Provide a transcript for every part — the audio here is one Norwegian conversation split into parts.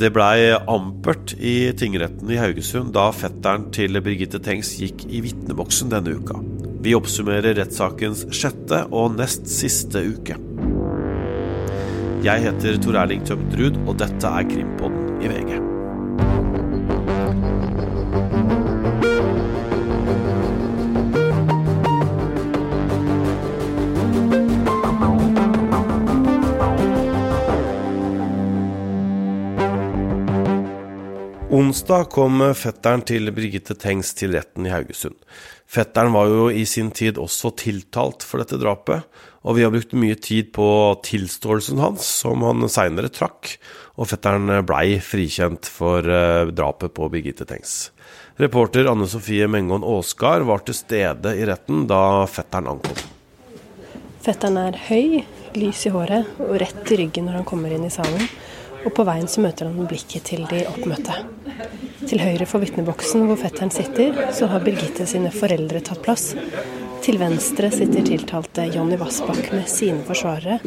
Det blei ampert i tingretten i Haugesund da fetteren til Birgitte Tengs gikk i vitneboksen denne uka. Vi oppsummerer rettssakens sjette og nest siste uke. Jeg heter Tor Erling Tømt Ruud, og dette er Krimpodden Onsdag kom fetteren til Birgitte Tengs til retten i Haugesund. Fetteren var jo i sin tid også tiltalt for dette drapet, og vi har brukt mye tid på tilståelsen hans, som han seinere trakk, og fetteren blei frikjent for eh, drapet på Birgitte Tengs. Reporter Anne Sofie Mengon Aasgard var til stede i retten da fetteren ankom. Fetteren er høy, lys i håret og rett i ryggen når han kommer inn i salen og på veien så møter han blikket til de oppmøtte. Til høyre for vitneboksen hvor fetteren sitter, så har Birgitte sine foreldre tatt plass. Til venstre sitter tiltalte Jonny Vassbakk med sine forsvarere,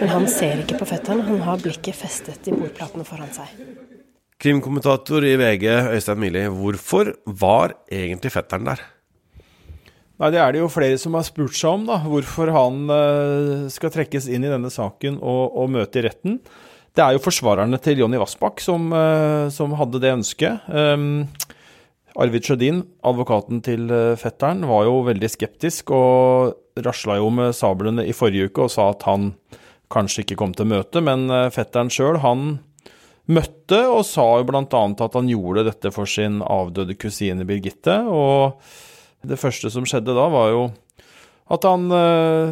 men han ser ikke på fetteren, han har blikket festet i bordplatene foran seg. Krimkommentator i VG, Øystein Mili, hvorfor var egentlig fetteren der? Nei, Det er det jo flere som har spurt seg om, da. Hvorfor han uh, skal trekkes inn i denne saken og, og møte i retten. Det er jo forsvarerne til Jonny Vassbakk som, eh, som, hadde det ønsket. Um, Arvid Sjødin, advokaten til eh, fetteren, var jo veldig skeptisk og rasla jo med sablene i forrige uke og sa at han kanskje ikke kom til møte, men eh, fetteren sjøl, han møtte og sa jo bl.a. at han gjorde dette for sin avdøde kusine Birgitte. Og det første som skjedde da, var jo at han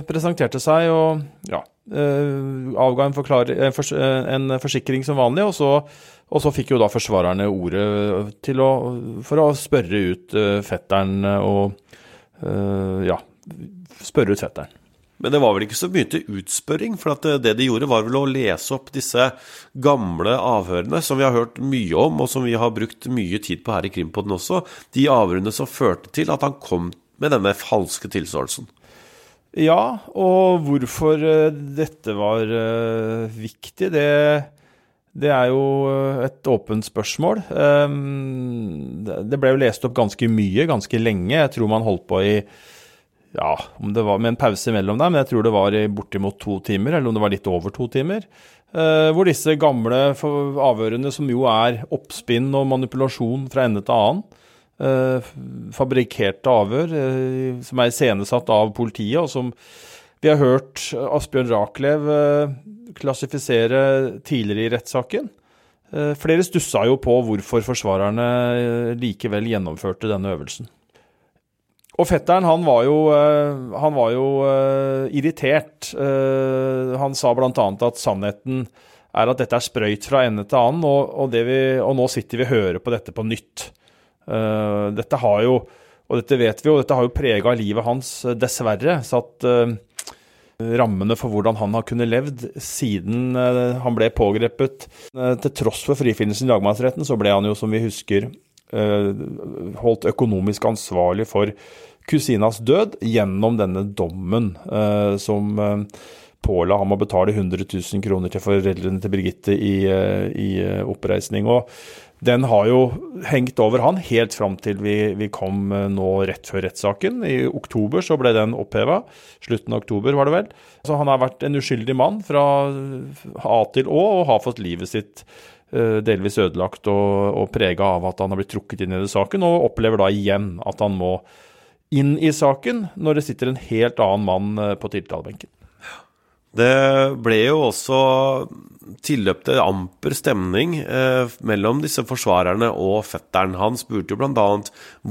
presenterte seg og ja, avga en, fors uh, en, forsikring som vanlig, og så, og så, fikk jo da forsvarerne ordet å, for å spørre ut fetteren og ja, spørre ut fetteren. Men det var vel ikke så mye til utspørring, for det de gjorde, var vel å lese opp disse gamle avhørene som vi har hørt mye om, og som vi har brukt mye tid på her i Krimpodden også. De avhørene som førte til at han kom med denne falske tilståelsen. Ja, og hvorfor eh, dette var uh, viktig, det, det, er jo eh, et åpent spørsmål. Um, det ble jo lest opp ganske mye, ganske lenge. Jeg tror man holdt på i ja, om det var med en pause imellom der, men jeg tror det var i bortimot to timer, eller om det var litt over to timer. Hvor disse gamle avhørene, som jo er oppspinn og manipulasjon fra ende til annen, Eh, fabrikkerte avhør eh, som er iscenesatt av politiet, og som vi har hørt Asbjørn Rachlew eh, klassifisere tidligere i rettssaken. Flere stussa jo på hvorfor forsvarerne likevel gjennomførte denne øvelsen. Og fetteren, han var jo, han var jo irritert. Han sa bl.a. at sannheten er at dette er sprøyt fra ende til annen, og, og, vi, og nå sitter vi og hører på dette på nytt. Uh, dette har jo, og dette vet vi jo, dette har jo prega livet hans, eh, dessverre. Satt uh, rammene for hvordan han har kunnet levd siden han ble pågrepet. til tross for frifinnelsen i lagmannsretten, så ble han jo, som vi husker, holdt økonomisk ansvarlig for kusinas død gjennom denne dommen som påla ham å betale 100 000 kroner til foreldrene til Birgitte i, i oppreisning. Og den har jo hengt over han helt fram til vi, vi, kom eh, nå rett før rettssaken. I oktober så ble den oppheva. Slutten av oktober, var det vel. Så han har vært en uskyldig mann fra A til Å og har fått livet sitt uh, delvis ødelagt og, og prega av at han har blitt trukket inn i saken, og opplever da igjen at han må inn i saken når det sitter en helt annen mann uh, på tiltalebenken. Det ble jo også tilløp til amper stemning eh, mellom disse forsvarerne og fetteren. Han spurte jo bl.a.: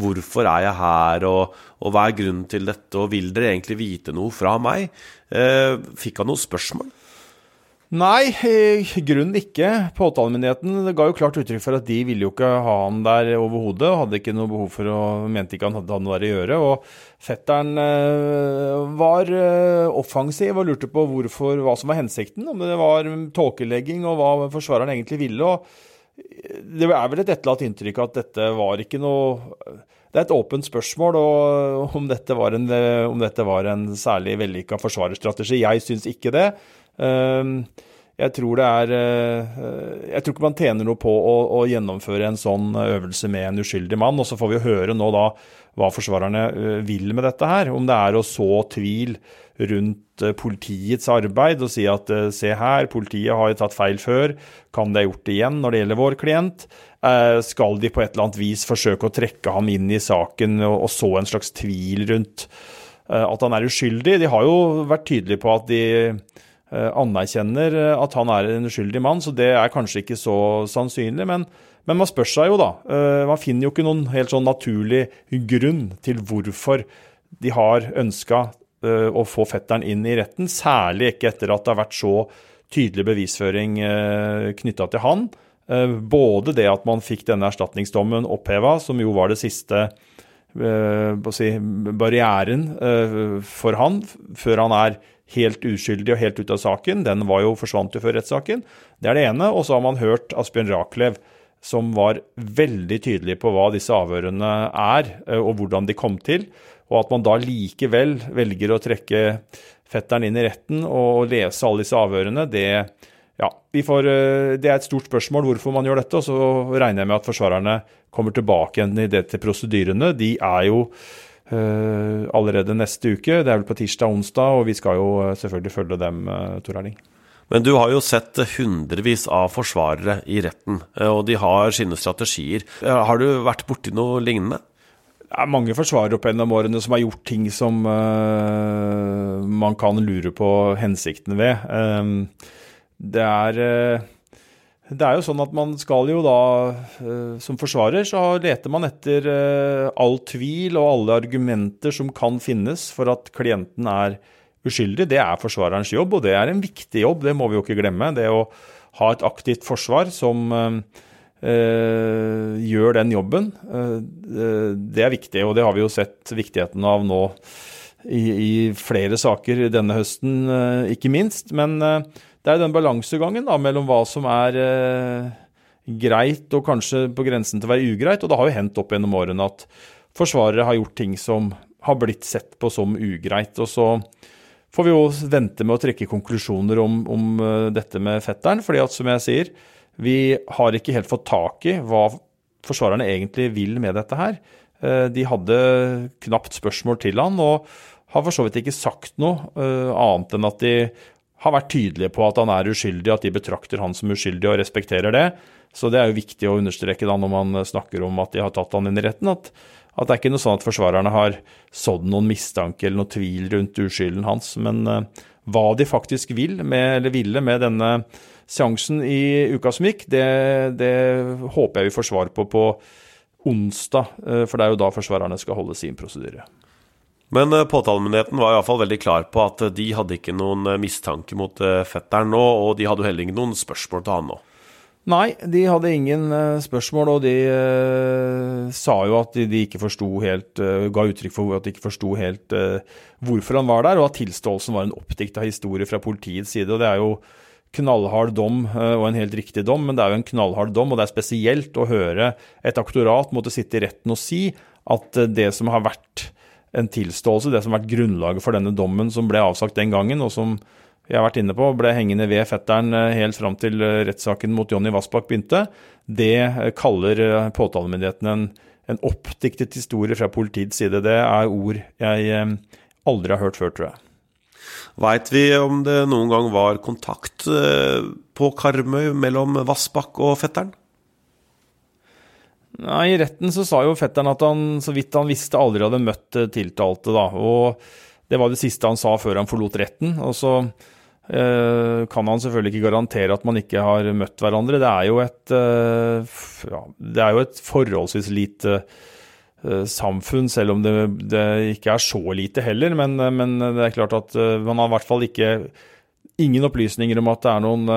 Hvorfor er jeg her, og, og, hva er grunnen til dette, og vil dere egentlig vite noe fra meg? Eh, fikk han noen spørsmål? Nei, i grunnen ikke. Påtalemyndigheten ga jo klart uttrykk for at de ville jo ikke ha han der overhodet. Hadde ikke noe behov for å Mente ikke han hadde noe der å gjøre. Og fetteren eh, var eh, offensiv og lurte på hvorfor, hva som var hensikten. Om det var tåkelegging og hva forsvareren egentlig ville. Og det er vel et etterlatt inntrykk at dette var ikke noe det er et åpent spørsmål om dette var en, dette var en særlig vellykka forsvarerstrategi. Jeg syns ikke det. Ehm, jeg tror det er Jeg tror ikke man tjener noe på å, å, gjennomføre en sånn øvelse med en uskyldig mann. Og så får vi høre nå da hva forsvarerne vil med dette her. Om det er å så tvil rundt politiets arbeid og si at se her, politiet har jo tatt feil før, kan de ha gjort det igjen når det gjelder vår klient? Skal de på et eller annet vis forsøke å trekke ham inn i saken og, og så en slags tvil rundt at han er uskyldig? De har jo vært tydelige på at de Eh, anerkjenner eh, at han er en uskyldig mann, så det er kanskje ikke så sannsynlig. Men, men, man spør seg jo, da. Eh, man finner jo ikke noen helt sånn naturlig grunn til hvorfor de har ønska å få fetteren inn i retten, særlig ikke etter at det har vært så tydelig bevisføring knytta til han. Både det at man fikk denne erstatningsdommen oppheva, som jo var det siste si, barrieren for han, før han er helt uskyldig og helt ut av saken. Den var jo, forsvant jo før rettssaken. Det er det ene. Og så har man hørt Asbjørn Rachlew, som var veldig tydelig på hva disse avhørene er, eh, og hvordan de kom til. Og at man da likevel velger å trekke fetteren inn i retten og lese alle disse avhørene, det, ja, får, eh, det er et stort spørsmål hvorfor man gjør dette. Og så regner jeg med at forsvarerne kommer tilbake igjen i det til prosedyrene. De er jo allerede neste uke. Det er vel på tirsdag-onsdag, og vi skal jo eh, selvfølgelig følge dem, eh, Tor Erling. Men du har jo sett hundrevis av forsvarere i retten, og de har sine strategier. Har du vært borti noe lignende? Det er mange forsvarere opp gjennom årene som har gjort ting som uh, man kan lure på hensikten ved. Um, det er uh, det er jo sånn at man skal jo da, eh, som forsvarer, så leter man etter eh, all tvil og alle argumenter som kan finnes for at klienten er uskyldig. Det er forsvarerens jobb, og det er en viktig jobb, det må vi jo ikke glemme. Det å ha et aktivt forsvar som øh, gjør den jobben, det er viktig. Og det har vi jo sett viktigheten av nå i, i flere saker denne høsten, ikke minst. Men det er den balansegangen da, mellom hva som er eh, greit og kanskje på grensen til å være ugreit. Og det har jo hendt opp gjennom årene at forsvarere har gjort ting som har blitt sett på som ugreit. Og så får vi jo vente med å trekke konklusjoner om, om uh, dette med fetteren. fordi at som jeg sier, vi har ikke helt fått tak i hva forsvarerne egentlig vil med dette her. Uh, de hadde knapt spørsmål til han, og har for så vidt ikke sagt noe uh, annet enn at de har vært tydelige på at han er uskyldig, at de betrakter han som uskyldig og respekterer det. Så det er jo viktig å understreke da når man snakker om at de har tatt han inn i retten, at, at det er ikke noe sånn at forsvarerne har sådd noen mistanke eller noe tvil rundt uskylden hans. Men uh, hva de faktisk vil med, eller ville med denne seansen i uka som gikk, det, det håper jeg vi får svar på på onsdag, uh, for det er jo da forsvarerne skal holde sin prosedyre. Men uh, påtalemyndigheten var iallfall veldig klar på at uh, de hadde ikke noen uh, mistanke mot fetteren nå, og de hadde heller ikke noen spørsmål til han nå. Nei, de hadde ingen spørsmål, og de sa jo at de, de ikke forsto helt Ga uttrykk for at de ikke forsto helt hvorfor han var der, og at tilståelsen var en oppdikta historie fra politiets side. og det er jo knallhard dom og en helt riktig dom, men det er jo en knallhard dom, og det er spesielt å høre et aktorat måtte sitte i retten og si at det som har vært en tilståelse, det som har vært grunnlaget for denne dommen som ble avsagt den gangen, og som jeg har vært inne på, ble hengende ved fetteren eh, helt fram til eh, rettssaken mot Jonny Vassbakk begynte, det eh, kaller påtalemyndigheten en, en oppdiktet historie fra politiets side. Det er ord jeg aldri har hørt før, tror jeg. Veit vi om det noen gang var kontakt på Karmøy mellom Vassbakk og fetteren? Nei, I retten så sa jo fetteren at han så vidt han visste aldri hadde møtt eh, tiltalte. da, og Det var det siste han sa før han forlot retten. og så eh, kan han selvfølgelig ikke garantere at man ikke har møtt hverandre. Det er jo et, eh, ja, det er jo et forholdsvis lite eh, samfunn, selv om det, det, ikke er så lite heller. Men, eh, men, det er klart at eh, man har i hvert fall ikke ingen opplysninger om at det er noen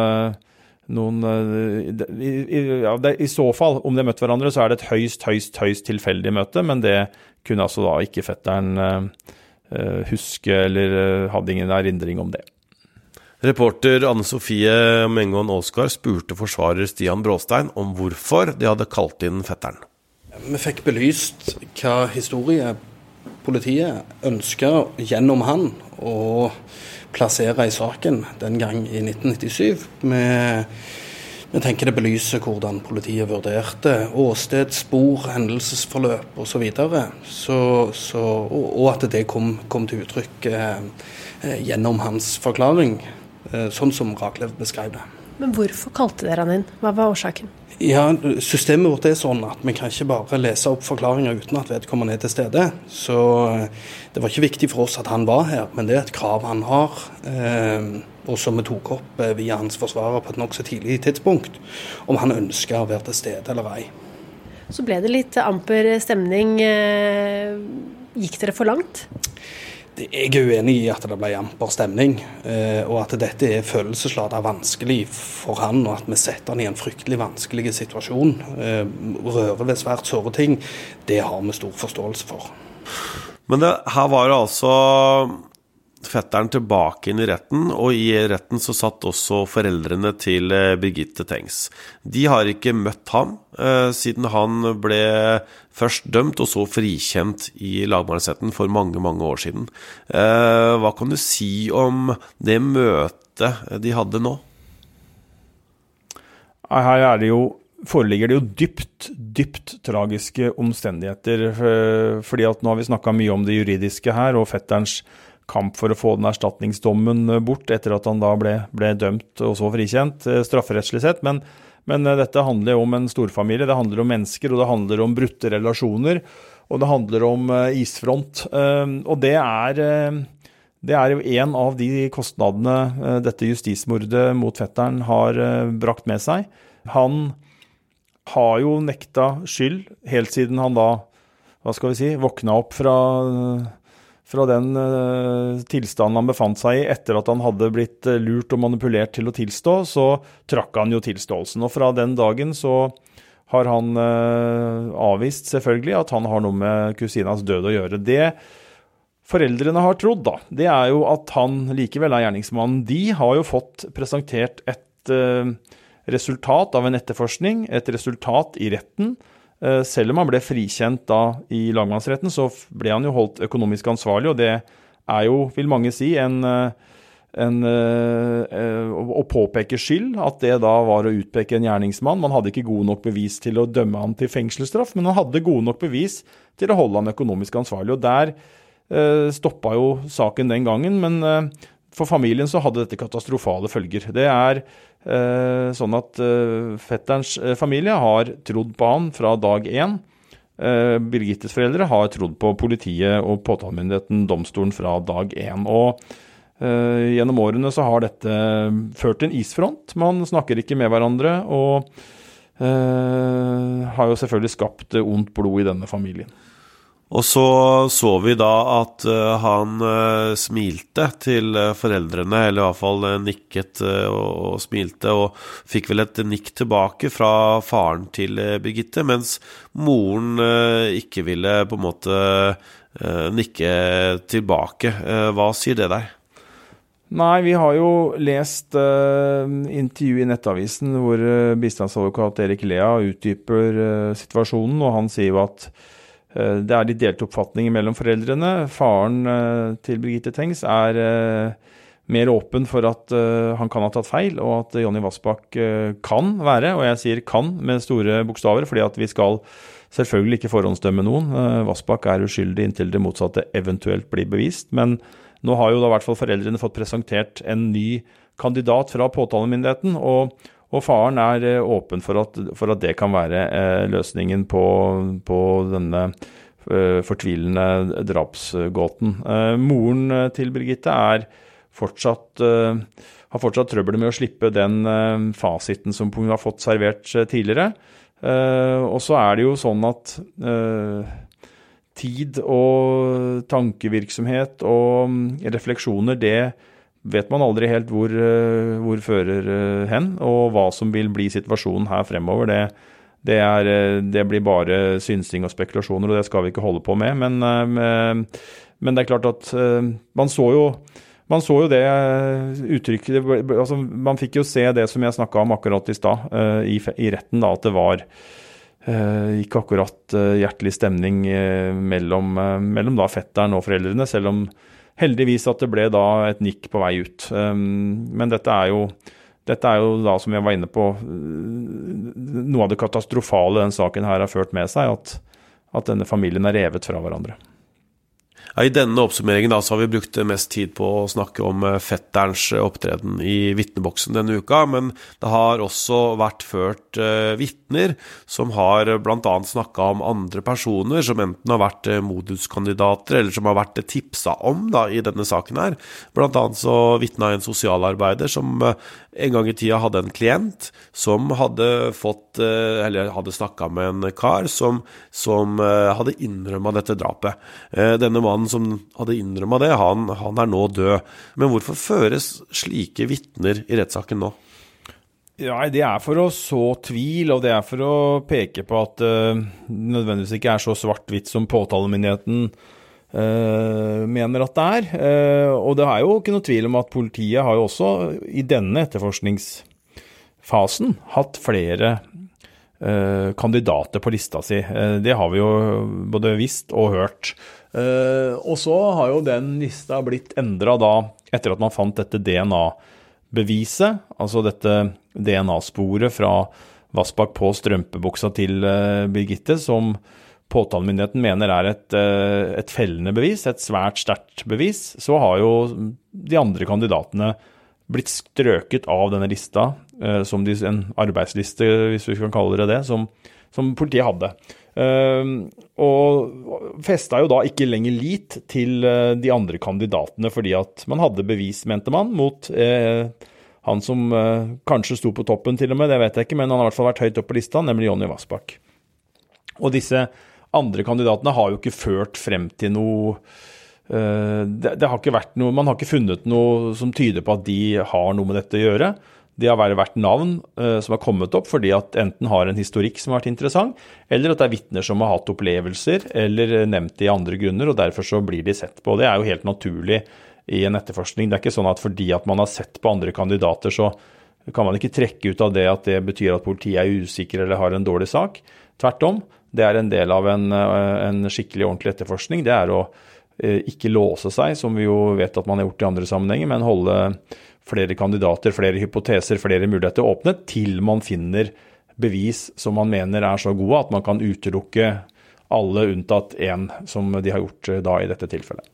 noen eh, i, i, ja, det, I så fall, om de har møtt hverandre, så er det et høyst, høyst, høyst tilfeldig møte, men det kunne altså da ikke fetteren uh, huske, eller uh, hadde ingen erindring om det. Reporter Anne Sofie Mengon Aasgaard spurte forsvarer Stian Bråstein om hvorfor de hadde kalt inn fetteren. Vi fikk belyst hva historie politiet ønska gjennom han å plassere i saken den gang i 1997. med vi tenker det belyser hvordan politiet vurderte åsted, spor, hendelsesforløp osv. Og at det kom, kom til uttrykk eh, eh, gjennom hans forklaring, eh, sånn som Raklev beskrev det. Men hvorfor kalte dere han inn? Hva var årsaken? Ja, Systemet vårt er sånn at vi kan ikke bare lese opp forklaringer uten at vedkommende er til stede. Så eh, det var ikke viktig for oss at han var her, men det er et krav han har. Eh, og som vi tok opp eh, via hans forsvarer på et nokså tidlig tidspunkt, om han ønska å være til stede eller ei. Så ble det litt amper stemning. Gikk dere for langt? Jeg er uenig i at det ble amper stemning, eh, og at dette er følelsesladet vanskelig for han, og at vi setter han i en fryktelig vanskelig situasjon. Eh, rører ved svært såre ting. Det har vi stor forståelse for. Men det, her var det altså fetteren tilbake inn i retten, og i retten så satt også foreldrene til eh, Birgitte Tengs. De har ikke møtt ham eh, siden han ble først dømt og så frikjent i lagmannsretten for mange, mange år siden. Eh, hva kan du si om det møtet de hadde nå? Her er det jo foreligger det jo dypt, dypt tragiske omstendigheter. Eh, fordi at nå har vi snakka mye om det juridiske her, og fetterens kamp for å få den erstatningsdommen eh, bort etter at han da ble, ble dømt og så frikjent, eh, strafferettslig sett. Men, men, eh, dette handler jo om en storfamilie, det handler om mennesker, og det handler om brutte relasjoner. Og det handler om isfront. Og det er, det er jo en av de kostnadene dette justismordet mot fetteren har brakt med seg. Han har jo nekta skyld helt siden han da, hva skal vi si, våkna opp fra fra den uh, tilstanden han befant seg i etter at han hadde blitt uh, lurt og manipulert til å tilstå, så trakk han jo tilståelsen. Og fra den dagen så har han uh, avvist selvfølgelig at han har noe med kusinas død å gjøre. Det foreldrene har trodd, da, det er jo at han likevel er gjerningsmannen. De har jo fått presentert et resultat av en etterforskning, et resultat i retten Eh, selv om han ble frikjent da i lagmannsretten, så ble han jo holdt økonomisk ansvarlig, og det er jo, vil mange si, en, eh, en, eh, å påpeke skyld. At det da var å utpeke en gjerningsmann. Man hadde ikke gode nok bevis til å dømme han til fengselsstraff, men han hadde gode nok bevis til å holde han økonomisk ansvarlig. Og der eh, stoppa jo saken den gangen, men eh, for familien så hadde dette katastrofale følger. Det er eh, sånn at eh, fetterens eh, familie har trodd på han fra dag én. Eh, Birgittes foreldre har trodd på politiet og påtalemyndigheten, domstolen, fra dag én. Og eh, gjennom årene så har dette ført til en isfront. Man snakker ikke med hverandre. og eh, har jo selvfølgelig skapt ondt blod i denne familien. Og så så vi da at uh, han uh, smilte til uh, foreldrene, eller i hvert fall nikket og, smilte, og fikk vel et nikk tilbake fra faren til Birgitte, mens moren ikke ville på en måte nikke tilbake. hva sier det deg? Nei, vi har jo lest uh, intervju i Nettavisen hvor uh, bistandsadvokat Erik Lea utdyper uh, situasjonen, og han sier jo at Eh, det er litt delte oppfatninger mellom foreldrene. Faren eh, til Birgitte Tengs er eh, mer åpen for at han kan ha tatt feil, og at Jonny Vassbakk kan være, og jeg sier kan med store bokstaver, fordi at vi skal selvfølgelig ikke forhåndsdømme noen. Vassbakk er uskyldig inntil det motsatte eventuelt blir bevist. Men nå har jo da i hvert fall foreldrene fått presentert en ny kandidat fra påtalemyndigheten. og og faren er eh, åpen for at, for at det kan være eh, løsningen på, på denne eh, fortvilende drapsgåten. Moren til Birgitte er fortsatt, har fortsatt trøbbel med å slippe den fasiten som hun har fått servert tidligere. Og så er det jo sånn at tid og tankevirksomhet og mm, refleksjoner, det vet man aldri helt hvor, eh, hvor fører eh, hen, og hva som vil bli situasjonen her fremover. Det, det, er, eh, det, blir bare synsing og spekulasjoner, og det skal vi ikke holde på med. Men, men det er klart at man så jo man så jo det uttrykket altså Man fikk jo se det som jeg snakka om akkurat i stad, i, i, retten, da, at det var ikke akkurat hjertelig stemning mellom, mellom da fetteren og foreldrene, selv om heldigvis at det ble da et nikk på vei ut. Men dette er jo dette er jo da, som jeg var inne på, noe av det katastrofale den saken her har ført med seg. At, at denne familien er revet fra hverandre. I denne oppsummeringen da, har vi brukt mest tid på å snakke om eh, fetterens eh, opptreden i vitneboksen denne uka, men det har også vært ført uh, vitner som har bl.a. snakka om andre personer som enten har vært moduskandidater, eller som har vært tipsa om da, i denne saken her. Blant annet så vitna en sosialarbeider som en gang i tida hadde en klient som hadde fått Eller hadde snakka med en kar som, som hadde innrømma dette drapet. Denne mannen som hadde innrømma det, han, han, er nå død. Men hvorfor føres slike vitner i rettssaken nå? Ja, Det er for å så tvil, og det er for å peke på at det nødvendigvis ikke er så svart-hvitt som påtalemyndigheten mener at det er. Uh, og det er jo ikke noe tvil om at politiet har jo også i denne etterforskningsfasen hatt flere kandidater på lista si. Det har vi jo både visst og hørt. Og så har jo den lista blitt endra da, etter at man fant dette DNA-beviset, altså dette DNA-sporet fra Vassbakk på strømpebuksa til Birgitte, som påtalemyndigheten mener er et, uh, et, fellende bevis, et svært sterkt bevis, så har jo de andre kandidatene blitt strøket av denne lista, som de, en arbeidsliste, hvis vi kan kalle det det, som, som politiet hadde. Ehm, og festa jo da ikke lenger lit til eh, de andre kandidatene, fordi at man hadde bevis, mente man, mot eh, han som eh, kanskje sto på toppen, til og med, det vet jeg ikke, men han har i hvert fall vært høyt oppe på lista, nemlig Jonny Vassbakk. Og disse andre kandidatene har jo ikke ført frem til noe det, det, har ikke vært noe, Man har ikke funnet noe som tyder på at de har noe med dette å gjøre. De har vært navn uh, som har kommet opp fordi at enten har en historikk som har vært interessant, eller at det er vitner som har hatt opplevelser eller nevnt det i andre grunner, og derfor så blir de sett på. Det er jo helt naturlig i en etterforskning. Det er ikke sånn at fordi at man har sett på andre kandidater, så kan man ikke trekke ut av det at det betyr at politiet er usikker eller har en dårlig sak. Tvert om. Det er en del av en, eh, en skikkelig ordentlig etterforskning. Det er å uh, ikke låse seg, som vi jo vet at man har gjort i andre sammenhenger, men holde flere kandidater, flere hypoteser, flere muligheter åpnet, til man finner bevis som man mener er så gode at man kan utelukke alle unntatt én, som de har gjort eh, da i dette tilfellet.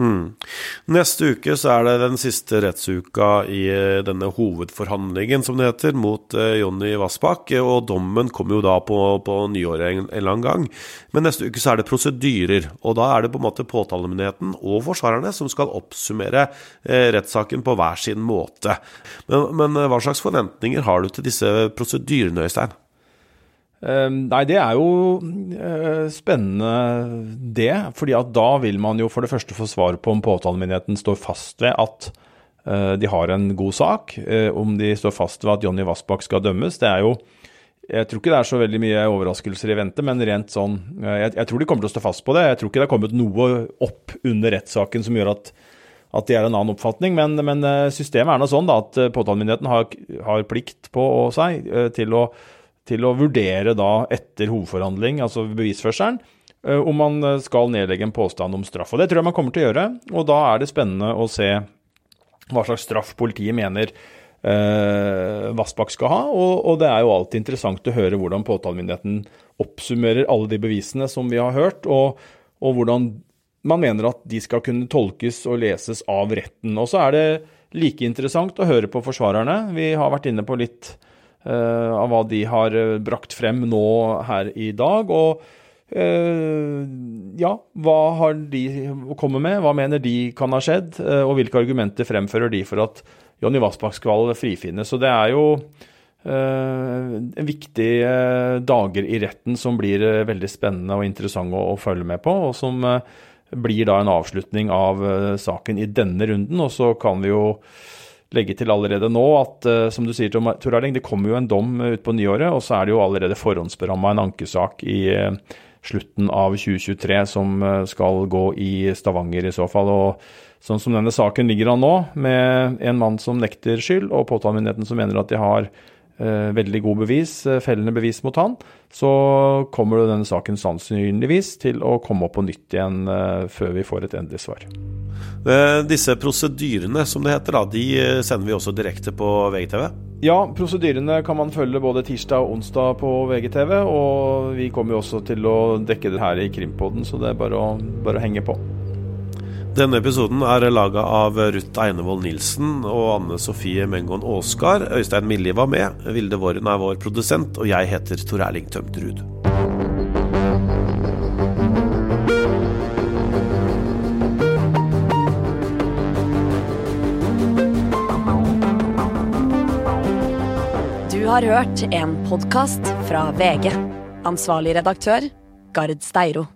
Hmm. Neste uke så er det den siste rettsuka i eh, denne hovedforhandlingen, som det heter, mot uh, Jonny Vassbakk. Og dommen kommer jo da på, på nyåret en, en annen gang. Men neste uke så er det prosedyrer. Og da er det på en måte påtalemyndigheten og forsvarerne som skal oppsummere uh, rettssaken på hver sin måte. Men, men hva slags forventninger har du til disse prosedyrene, Øystein? Ehm, nei, det er jo eh, spennende det. fordi at da vil man jo for det første få svar på om påtalemyndigheten står fast ved at eh, de har en god sak. Eh, om de står fast ved at Jonny Vassbakk skal dømmes. Det er jo Jeg tror ikke det er så veldig mye overraskelser i vente, men rent sånn jeg, jeg tror de kommer til å stå fast på det. Jeg tror ikke det har kommet noe opp under rettssaken som gjør at at de er en annen oppfatning, men, men systemet er nå sånn da, at påtalemyndigheten har, har plikt på seg til å til å vurdere da etter hovedforhandling, altså bevisførselen, eh, om man skal nedlegge en påstand om straff. Og Det tror jeg man kommer til å gjøre, og da er det spennende å se hva slags straff politiet mener eh, Vassbakk skal ha. Og, og, det er jo alltid interessant å høre hvordan påtalemyndigheten oppsummerer alle de bevisene som vi har hørt, og, og hvordan man mener at de skal kunne tolkes og leses av retten. Og så er det like interessant å høre på forsvarerne. Vi har vært inne på litt av hva de har eh, brakt frem nå her i dag. Og eh, ja, hva har de å komme med? Hva mener de kan ha skjedd? Og hvilke argumenter fremfører de for at Jonny Vassbakk skal frifinnes? Så det er jo en viktige dager i retten som blir veldig spennende og interessante å, følge med på, og som blir da en avslutning av saken i denne runden. Og så kan vi jo legge til allerede nå at uh, som du sier, Tor Erling, det kommer jo en dom uh, utpå nyåret, og så er det jo allerede forhåndsberamma en ankesak i uh, slutten av 2023 som skal gå i Stavanger i så fall. og Sånn som denne saken ligger an nå, med en mann som nekter skyld, og påtalemyndigheten som mener at de har eh, veldig god bevis, eh, fellende bevis mot han, så kommer denne saken sannsynligvis til å komme opp på nytt igjen eh, før vi får et endelig svar. Eh, disse prosedyrene, som det heter, da, de eh, sender vi også direkte på VGTV? Ja, prosedyrene kan man følge både tirsdag og onsdag på VGTV. Og vi kommer jo også til å dekke det her i Krimpodden, så det er bare å, bare å henge på. Denne episoden er laga av Ruth Einevold Nilsen og Anne Sofie Mengon Aasgard. Øystein Millie var med. Vilde Våren er vår produsent, og jeg heter Tor Erling Tømterud. Du har hørt en podkast fra VG. Ansvarlig redaktør, Gard Steiro.